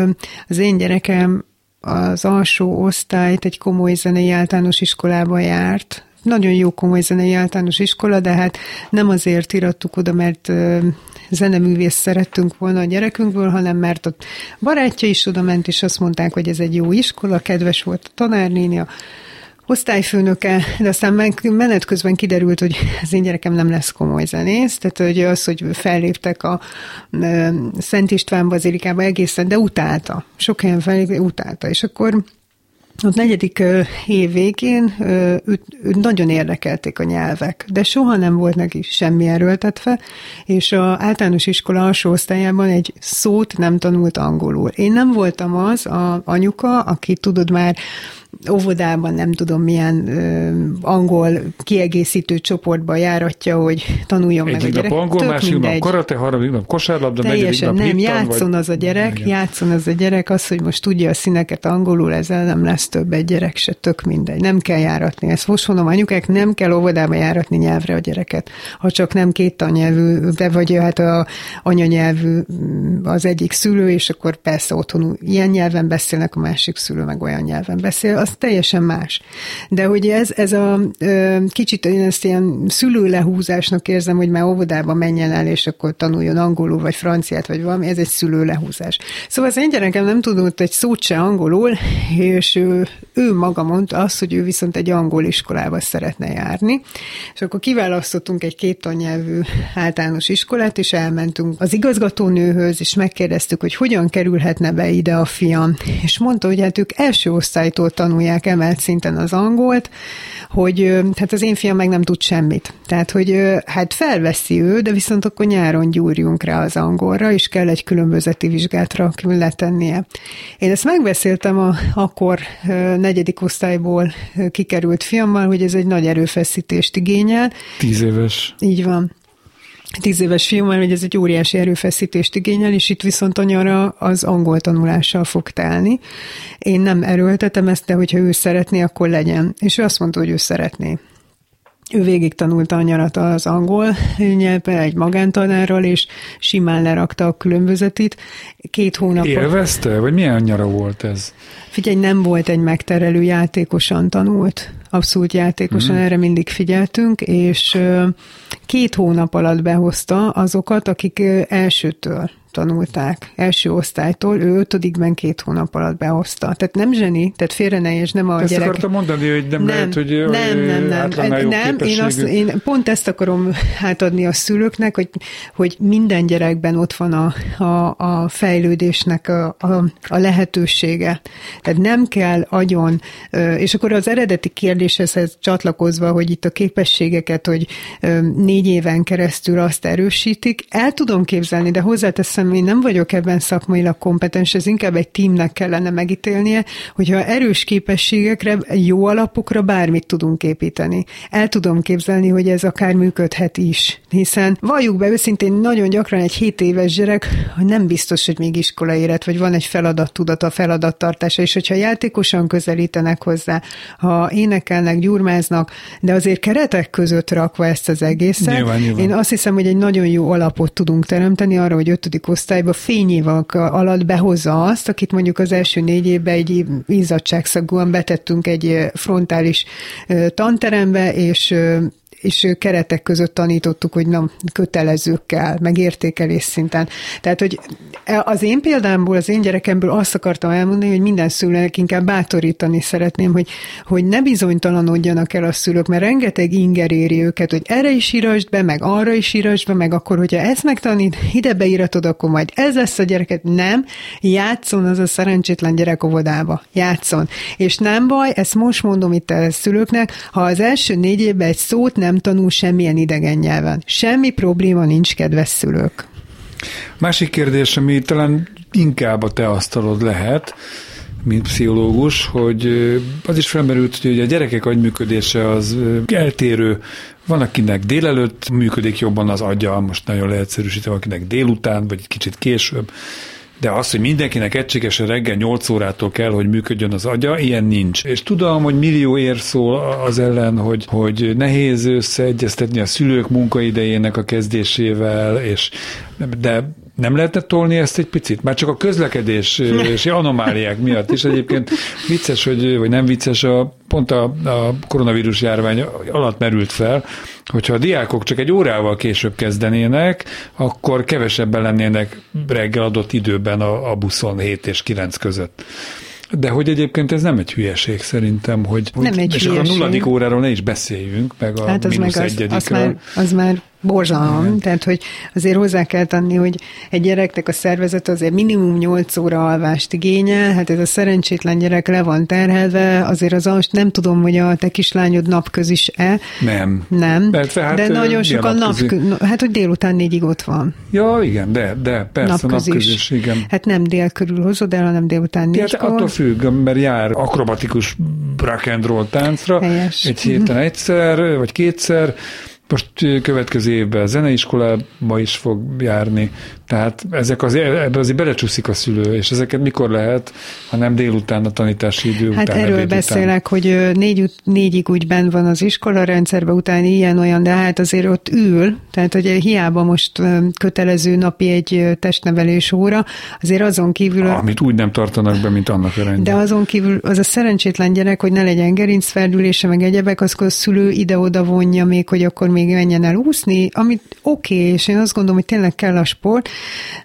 az én gyerekem az alsó osztályt egy komoly zenei általános iskolába járt, nagyon jó komoly zenei általános iskola, de hát nem azért irattuk oda, mert zeneművész szerettünk volna a gyerekünkből, hanem mert a barátja is oda ment, és azt mondták, hogy ez egy jó iskola, kedves volt a tanárnéni, a osztályfőnöke, de aztán menet közben kiderült, hogy az én gyerekem nem lesz komoly zenész, tehát hogy az, hogy felléptek a Szent István bazilikába egészen, de utálta. Sok helyen felléptek, utálta. És akkor ott negyedik év végén nagyon érdekelték a nyelvek, de soha nem volt neki semmi erőltetve, és a általános iskola alsó osztályában egy szót nem tanult angolul. Én nem voltam az a anyuka, aki tudod már óvodában nem tudom milyen ö, angol kiegészítő csoportba járatja, hogy tanuljon meg a gyerek. angol, másik nap karate, harmadik nap kosárlabda, Teljesen nap nem, játszon vagy... az a gyerek, Igen. játszon az a gyerek, az, hogy most tudja a színeket angolul, ezzel nem lesz több egy gyerek se, tök mindegy. Nem kell járatni. Ezt most mondom, anyukák, nem kell óvodába járatni nyelvre a gyereket. Ha csak nem két tannyelvű, de vagy hát a anyanyelvű mm, az egyik szülő, és akkor persze otthon ilyen nyelven beszélnek, a másik szülő meg olyan nyelven beszél, az teljesen más. De hogy ez, ez a kicsit én ezt ilyen szülőlehúzásnak érzem, hogy már óvodába menjen el, és akkor tanuljon angolul, vagy franciát, vagy valami, ez egy szülőlehúzás. Szóval az én gyerekem nem tudott egy szót se angolul, és ő, ő maga mondta azt, hogy ő viszont egy angol iskolába szeretne járni, és akkor kiválasztottunk egy két tannyelvű általános iskolát, és elmentünk az igazgatónőhöz, és megkérdeztük, hogy hogyan kerülhetne be ide a fiam. És mondta, hogy hát ők első osztálytól tanulják emelt szinten az angolt, hogy hát az én fiam meg nem tud semmit. Tehát, hogy hát felveszi ő, de viszont akkor nyáron gyúrjunk rá az angolra, és kell egy különbözeti vizsgátra letennie. Én ezt megbeszéltem a akkor negyedik osztályból kikerült fiammal, hogy ez egy nagy erőfeszítést igényel, Tíz éves. így van. Tíz éves fiúmmal, hogy ez egy óriási erőfeszítést igényel, és itt viszont a nyara az angol tanulással fog telni. Én nem erőltetem ezt, de hogyha ő szeretné, akkor legyen. És ő azt mondta, hogy ő szeretné. Ő végig tanulta a nyarat az angol nyelvben egy magántanárral, és simán lerakta a különbözetit. Két hónap. Élvezte? Vagy milyen nyara volt ez? Figyelj, nem volt egy megterelő, játékosan tanult. Abszolút játékosan, mm. erre mindig figyeltünk, és két hónap alatt behozta azokat, akik elsőtől tanulták, első osztálytól, ő ötödikben két hónap alatt behozta. Tehát nem zseni, tehát félre ne és nem a Ezt gyerek... akartam mondani, hogy nem, nem lehet, hogy nem, nem, nem, jobb nem én, azt, én pont ezt akarom átadni a szülőknek, hogy, hogy minden gyerekben ott van a, a, a fejlődésnek a, a, a lehetősége. Tehát nem kell agyon, és akkor az eredeti kérdéshez csatlakozva, hogy itt a képességeket, hogy négy éven keresztül azt erősítik, el tudom képzelni, de hozzáteszem, én nem vagyok ebben szakmailag kompetens, ez inkább egy tímnek kellene megítélnie, hogyha erős képességekre, jó alapokra bármit tudunk építeni. El tudom képzelni, hogy ez akár működhet is, hiszen valljuk be őszintén nagyon gyakran egy 7 éves gyerek, hogy nem biztos, hogy még iskola éret, vagy van egy feladattudata, feladattartása, és hogyha játékosan közelítenek hozzá, ha énekelnek, gyurmáznak, de azért keretek között rakva ezt az egészet, Nyilván, nyilván. én azt hiszem, hogy egy nagyon jó alapot tudunk teremteni arra, hogy ötödik osztályba fényévak alatt behozza azt, akit mondjuk az első négy évben egy izzadságszagúan betettünk egy frontális tanterembe, és és keretek között tanítottuk, hogy nem kötelezőkkel, meg értékelés szinten. Tehát, hogy az én példámból, az én gyerekemből azt akartam elmondani, hogy minden szülőnek inkább bátorítani szeretném, hogy, hogy ne bizonytalanodjanak el a szülők, mert rengeteg inger éri őket, hogy erre is írasd be, meg arra is írasd be, meg akkor, hogyha ezt megtanít, ide beíratod, akkor majd ez lesz a gyereket. Nem, játszon az a szerencsétlen gyerek óvodába. Játszon. És nem baj, ezt most mondom itt a szülőknek, ha az első négy évben egy szót nem tanul semmilyen idegen nyelven. Semmi probléma nincs, kedves szülők. Másik kérdés, ami talán inkább a te asztalod lehet, mint pszichológus, hogy az is felmerült, hogy a gyerekek agyműködése az eltérő. Van, akinek délelőtt működik jobban az agya, most nagyon leegyszerűsítve, akinek délután, vagy kicsit később. De az, hogy mindenkinek egységesen reggel 8 órától kell, hogy működjön az agya, ilyen nincs. És tudom, hogy millió ér szól az ellen, hogy, hogy nehéz összeegyeztetni a szülők munkaidejének a kezdésével, és de nem lehetne tolni ezt egy picit? Már csak a közlekedés és anomáliák miatt is. Egyébként vicces, hogy, vagy nem vicces, a, pont a, a koronavírus járvány alatt merült fel, hogyha a diákok csak egy órával később kezdenének, akkor kevesebben lennének reggel adott időben a, a buszon 7 és 9 között. De hogy egyébként ez nem egy hülyeség szerintem, hogy, hogy Nem egy és akkor a hülyeség. nulladik óráról ne is beszéljünk, meg a Hát az meg mínusz az, az, egyedikről. már, az már borzalom, tehát hogy azért hozzá kell tenni, hogy egy gyereknek a szervezet azért minimum 8 óra alvást igényel, hát ez a szerencsétlen gyerek le van terhelve, azért az most nem tudom, hogy a te kislányod napközis-e. Nem. Nem, Persze, hát, de nagyon sokan napközi? nap, hát hogy délután négyig ott van. Ja, igen, de, de persze, napközis. napközis, igen. Hát nem dél körül hozod el, hanem délután hát négykor. attól függ, mert jár akrobatikus rock and roll táncra, Helyes. egy héten egyszer, vagy kétszer, most következő évben zeneiskolába is fog járni, tehát ezek az, ebbe azért belecsúszik a szülő, és ezeket mikor lehet, ha nem délután a tanítási idő Hát után, erről ebéd beszélek, hogy ö, négy, négyig úgy benn van az iskola rendszerben, utána ilyen-olyan, de hát azért ott ül, tehát hogy hiába most kötelező napi egy testnevelés óra, azért azon kívül... után. Amit úgy nem tartanak be, mint annak a rendje. De azon kívül az a szerencsétlen gyerek, hogy ne legyen gerincferdülése, meg egyebek, az a szülő ide-oda vonja még, hogy akkor még menjen el úszni, amit oké, okay, és én azt gondolom, hogy tényleg kell a sport,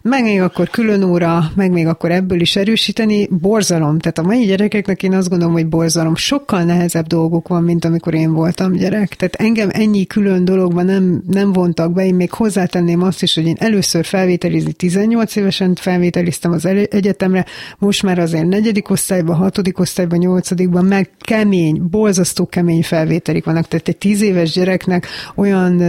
meg még akkor külön óra, meg még akkor ebből is erősíteni, borzalom. Tehát a mai gyerekeknek én azt gondolom, hogy borzalom. Sokkal nehezebb dolgok van, mint amikor én voltam gyerek. Tehát engem ennyi külön dologban nem, nem vontak be, én még hozzátenném azt is, hogy én először felvételizni 18 évesen felvételiztem az egyetemre, most már azért negyedik osztályban, hatodik osztályban, nyolcadikban meg kemény, borzasztó kemény felvételik vannak. Tehát egy tíz éves gyereknek olyan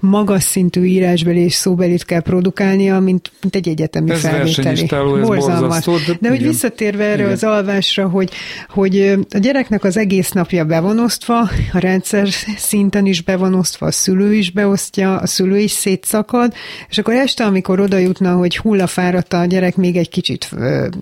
magas szintű írásbeli és szóbelit kell produkálnia, olyan, mint, mint egy egyetemi Ez felvételi. ez borzasztó, de- De hogy visszatérve erre Igen. az alvásra, hogy, hogy a gyereknek az egész napja be van osztva, a rendszer szinten is be van osztva, a szülő is beosztja, a szülő is szétszakad, és akkor este, amikor oda jutna, hogy hullafáradt a gyerek még egy kicsit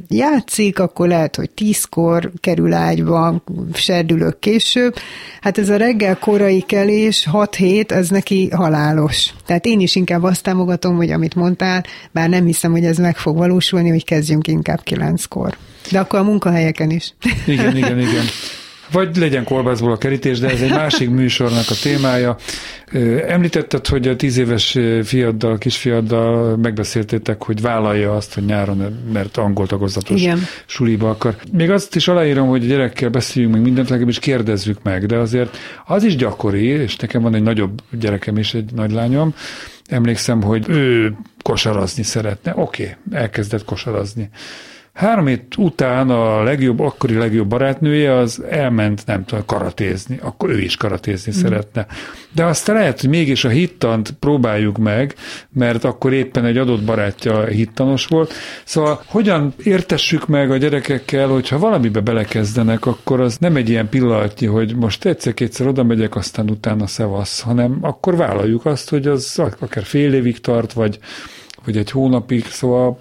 játszik, akkor lehet, hogy tízkor kerül ágyba, serdülök később. Hát ez a reggel korai kelés, 6-7, ez neki halálos. Tehát én is inkább azt támogatom, hogy amit mondtál, bár nem hiszem, hogy ez meg fog valósulni, hogy kezdjünk inkább kilenckor. De akkor a munkahelyeken is. Igen, igen, igen. Vagy legyen kolbászból a kerítés, de ez egy másik műsornak a témája. Említetted, hogy a tíz éves fiaddal, kisfiaddal megbeszéltétek, hogy vállalja azt, hogy nyáron, mert angol tagozatos Igen. suliba akar. Még azt is aláírom, hogy a gyerekkel beszéljünk meg mindent, legalábbis kérdezzük meg, de azért az is gyakori, és nekem van egy nagyobb gyerekem is, egy nagylányom, emlékszem, hogy ő kosarazni szeretne. Oké, okay, elkezdett kosarazni. Három hét után a legjobb, akkori legjobb barátnője az elment, nem tudom, karatézni. Akkor ő is karatézni mm. szeretne. De aztán lehet, hogy mégis a hittant próbáljuk meg, mert akkor éppen egy adott barátja hittanos volt. Szóval hogyan értessük meg a gyerekekkel, hogyha valamibe belekezdenek, akkor az nem egy ilyen pillanatnyi, hogy most egyszer-kétszer oda megyek, aztán utána szevasz, hanem akkor vállaljuk azt, hogy az akár fél évig tart, vagy, vagy egy hónapig, szóval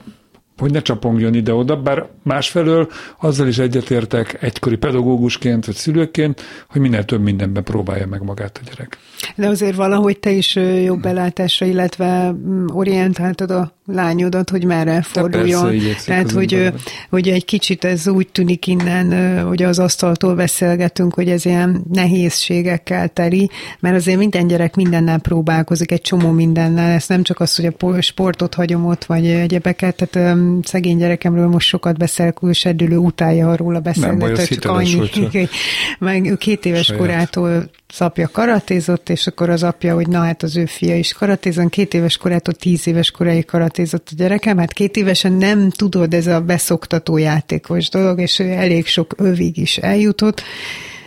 hogy ne csapongjon ide-oda, bár másfelől azzal is egyetértek egykori pedagógusként vagy szülőként, hogy minél több mindenben próbálja meg magát a gyerek. De azért valahogy te is jobb belátásra, illetve mm, orientáltad a lányodat, hogy merre forduljon. persze, Tehát, hogy, hogy egy kicsit ez úgy tűnik innen, hogy az asztaltól beszélgetünk, hogy ez ilyen nehézségekkel teli, mert azért minden gyerek mindennel próbálkozik, egy csomó mindennel. Ez nem csak az, hogy a po- sportot hagyom ott, vagy egyebeket. Tehát ö, szegény gyerekemről most sokat beszélek, ő serdülő utálja arról a az csak annyi. Meg ő két éves Saját. korától az apja karatézott, és akkor az apja, hogy na hát az ő fia is karatézon, két éves korától tíz éves koráig karatézott a gyerekem, hát két évesen nem tudod, ez a beszoktató játékos dolog, és ő elég sok övig is eljutott,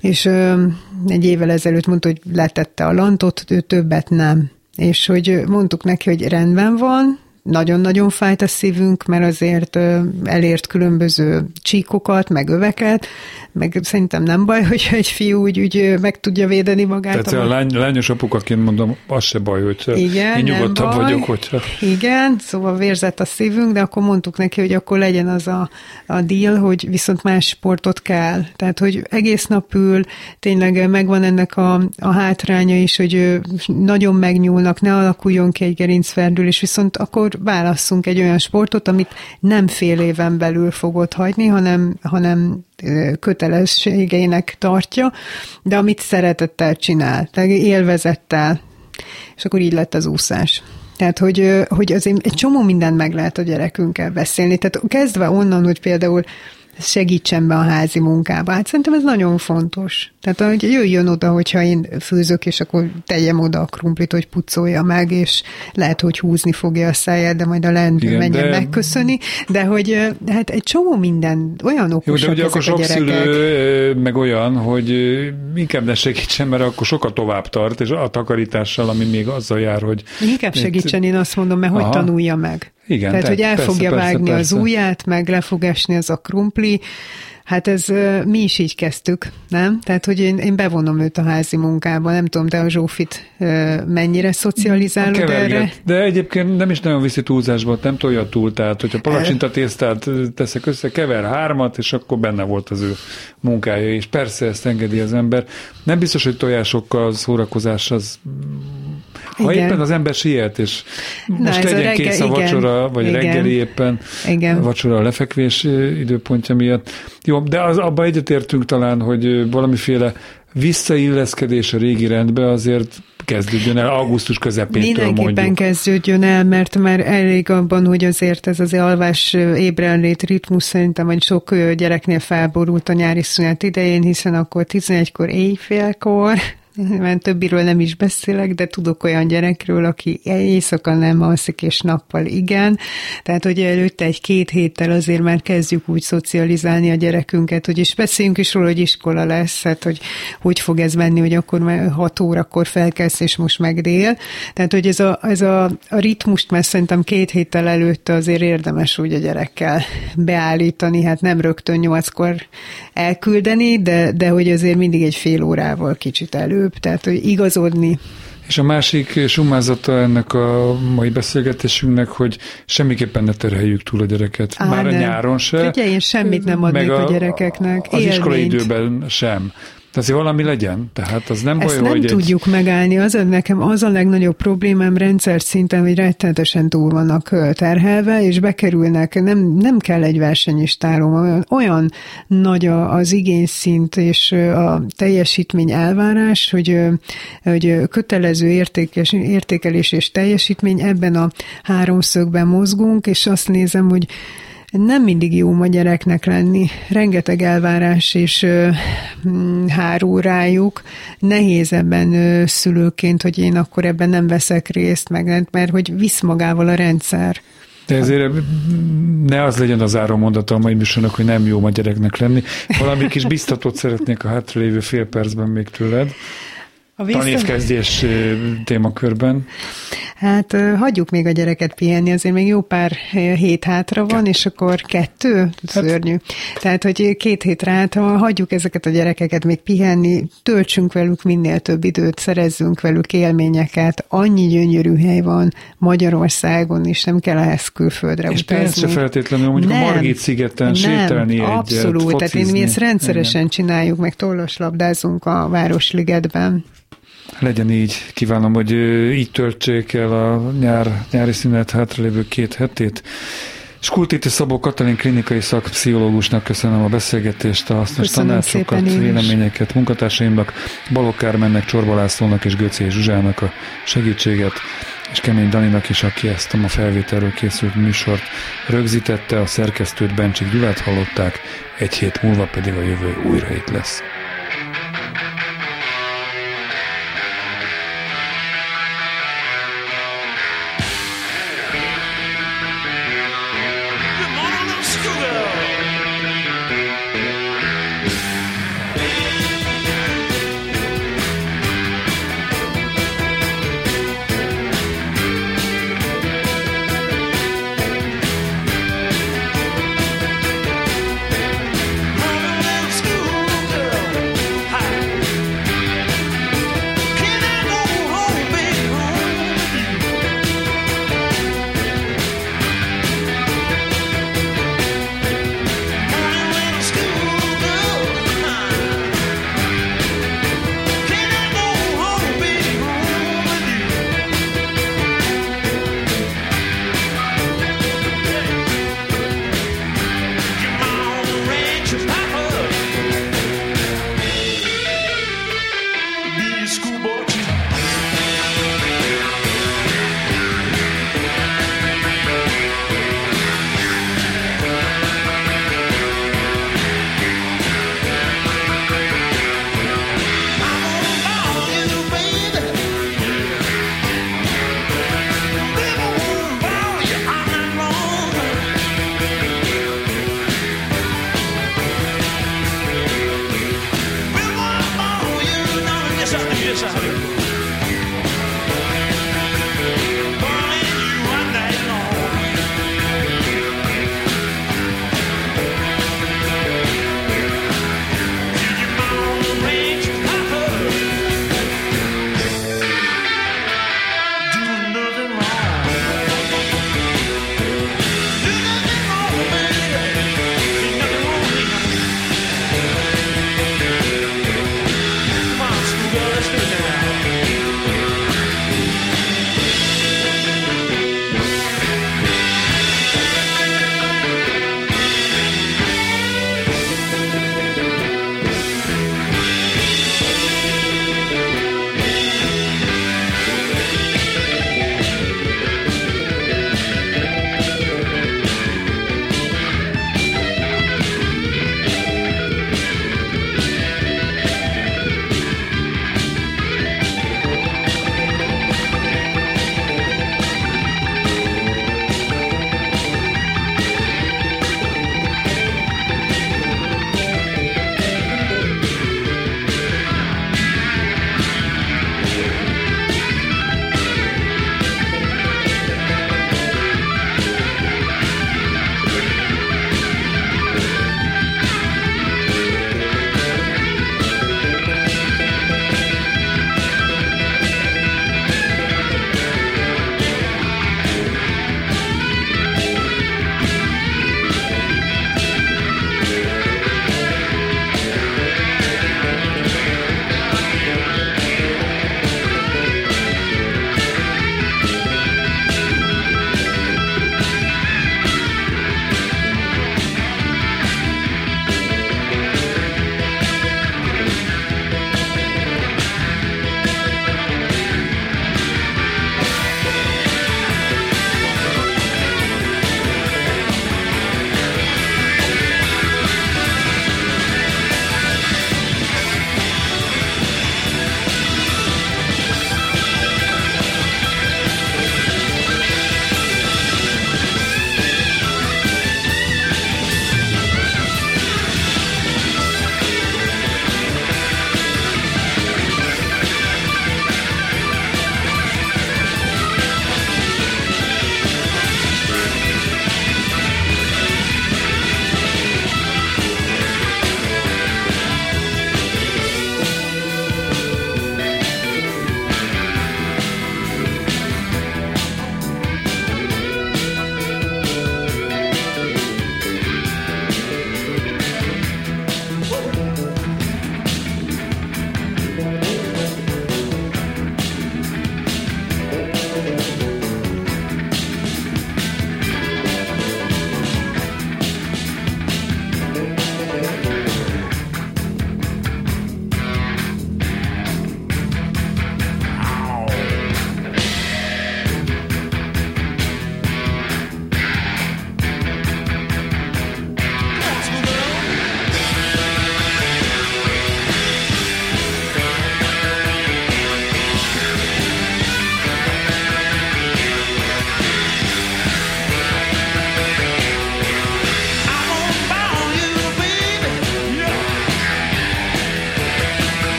és ö, egy évvel ezelőtt mondta, hogy letette a lantot, ő többet nem. És hogy mondtuk neki, hogy rendben van, nagyon-nagyon fájt a szívünk, mert azért elért különböző csíkokat, meg öveket, meg szerintem nem baj, hogyha egy fiú úgy, úgy meg tudja védeni magát. Tehát a lány, lányos apukaként mondom, az se baj, hogyha igen, én nyugodtabb baj. vagyok, hogyha Igen, szóval vérzett a szívünk, de akkor mondtuk neki, hogy akkor legyen az a, a deal, hogy viszont más sportot kell. Tehát, hogy egész nap ül, tényleg megvan ennek a, a hátránya is, hogy nagyon megnyúlnak, ne alakuljon ki egy gerincferdülés, viszont akkor válasszunk egy olyan sportot, amit nem fél éven belül fogod hagyni, hanem, hanem kötelességeinek tartja, de amit szeretettel csinál, élvezettel, és akkor így lett az úszás. Tehát, hogy, hogy azért egy csomó mindent meg lehet a gyerekünkkel beszélni. Tehát kezdve onnan, hogy például segítsen be a házi munkába. Hát szerintem ez nagyon fontos. Tehát, hogy jöjjön oda, hogyha én főzök, és akkor tegyem oda a krumplit, hogy pucolja meg, és lehet, hogy húzni fogja a száját, de majd a lendő Igen, menjen de- megköszöni. De hogy hát egy csomó minden, olyan Jó, okosak de ugye akkor sok szülő meg olyan, hogy inkább ne segítsen, mert akkor sokkal tovább tart, és a takarítással, ami még azzal jár, hogy Inkább segítsen, én azt mondom, mert hogy Aha. tanulja meg. Igen, Tehát, te- hogy el persze, fogja persze, vágni persze. az ujját, meg le fog esni az a krumpli. Hát ez mi is így kezdtük, nem? Tehát, hogy én, én bevonom őt a házi munkába, nem tudom, de a Zsófit mennyire szocializálod keverget. erre? De egyébként nem is nagyon viszi túlzásba, nem tolja túl, tehát hogyha palacsinta tésztát teszek össze, kever hármat, és akkor benne volt az ő munkája, és persze ezt engedi az ember. Nem biztos, hogy tojásokkal szórakozás az ha Igen. éppen az ember siet, és most ez a legyen reggel- kész a igen, vacsora, vagy igen. reggeli éppen, Igen. a vacsora a lefekvés időpontja miatt. Jó, de az, abba egyetértünk talán, hogy valamiféle visszailleszkedés a régi rendbe azért kezdődjön el augusztus közepétől Mindenképpen mondjuk. kezdődjön el, mert már elég abban, hogy azért ez az alvás ébrenlét ritmus szerintem, hogy sok gyereknél felborult a nyári szünet idején, hiszen akkor 11-kor éjfélkor mert többiről nem is beszélek, de tudok olyan gyerekről, aki éjszaka nem alszik, és nappal igen. Tehát, hogy előtte egy-két héttel azért már kezdjük úgy szocializálni a gyerekünket, hogy is beszéljünk is róla, hogy iskola lesz, hát, hogy hogy fog ez menni, hogy akkor már 6 órakor felkelsz, és most meg dél. Tehát, hogy ez a, ez a, a ritmust már szerintem két héttel előtte azért érdemes úgy a gyerekkel beállítani, hát nem rögtön nyolckor elküldeni, de, de hogy azért mindig egy fél órával kicsit előbb, tehát hogy igazodni És a másik summázata ennek a mai beszélgetésünknek, hogy semmiképpen ne terheljük túl a gyereket. Á, Már a nem. nyáron se. Figyelj, én semmit nem adnék meg a gyerekeknek. Az iskolai Élményt. időben sem. Tehát azért valami legyen. Tehát az nem Ezt baj, nem hogy tudjuk megállni. Az a, nekem az a legnagyobb problémám rendszer szinten, hogy rettenetesen túl vannak terhelve, és bekerülnek, nem, nem kell egy versenyistálom, olyan, olyan nagy az igényszint és a teljesítmény elvárás, hogy, hogy kötelező értékes, értékelés és teljesítmény, ebben a háromszögben mozgunk, és azt nézem, hogy nem mindig jó ma gyereknek lenni. Rengeteg elvárás és ö, mm, hárul rájuk. Nehéz ebben ö, szülőként, hogy én akkor ebben nem veszek részt, meg, mert hogy visz magával a rendszer. De ezért ne az legyen az záró mondata a mai műsornak, hogy nem jó ma gyereknek lenni. Valami kis biztatót szeretnék a hátralévő fél percben még tőled. A vissza... Tanévkezdés témakörben. Hát hagyjuk még a gyereket pihenni, azért még jó pár hét hátra van, és akkor kettő, szörnyű. Tehát, hogy két hétre hátra hagyjuk ezeket a gyerekeket még pihenni, töltsünk velük minél több időt, szerezzünk velük élményeket. Annyi gyönyörű hely van Magyarországon, és nem kell ehhez külföldre És utazni. pénz se feltétlenül, mondjuk a Margit szigeten sétálni egyet, abszolút, tehát én, mi ezt rendszeresen Igen. csináljuk, meg tollaslabdázunk a Városligetben. Legyen így. Kívánom, hogy így töltsék el a nyár, nyári szünet hátralévő két hetét. Skultiti Szabó Katalin klinikai szakpszichológusnak köszönöm a beszélgetést, a hasznos Köszönöm tanácsokat, véleményeket munkatársaimnak, Balogh Kármennek, Csorba Lászlónak és Göcé Zsuzsának a segítséget, és Kemény Daninak is, aki ezt a ma felvételről készült műsort rögzítette, a szerkesztőt Bencsik Gyulát hallották, egy hét múlva pedig a jövő újra itt lesz.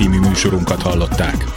Című műsorunkat hallották.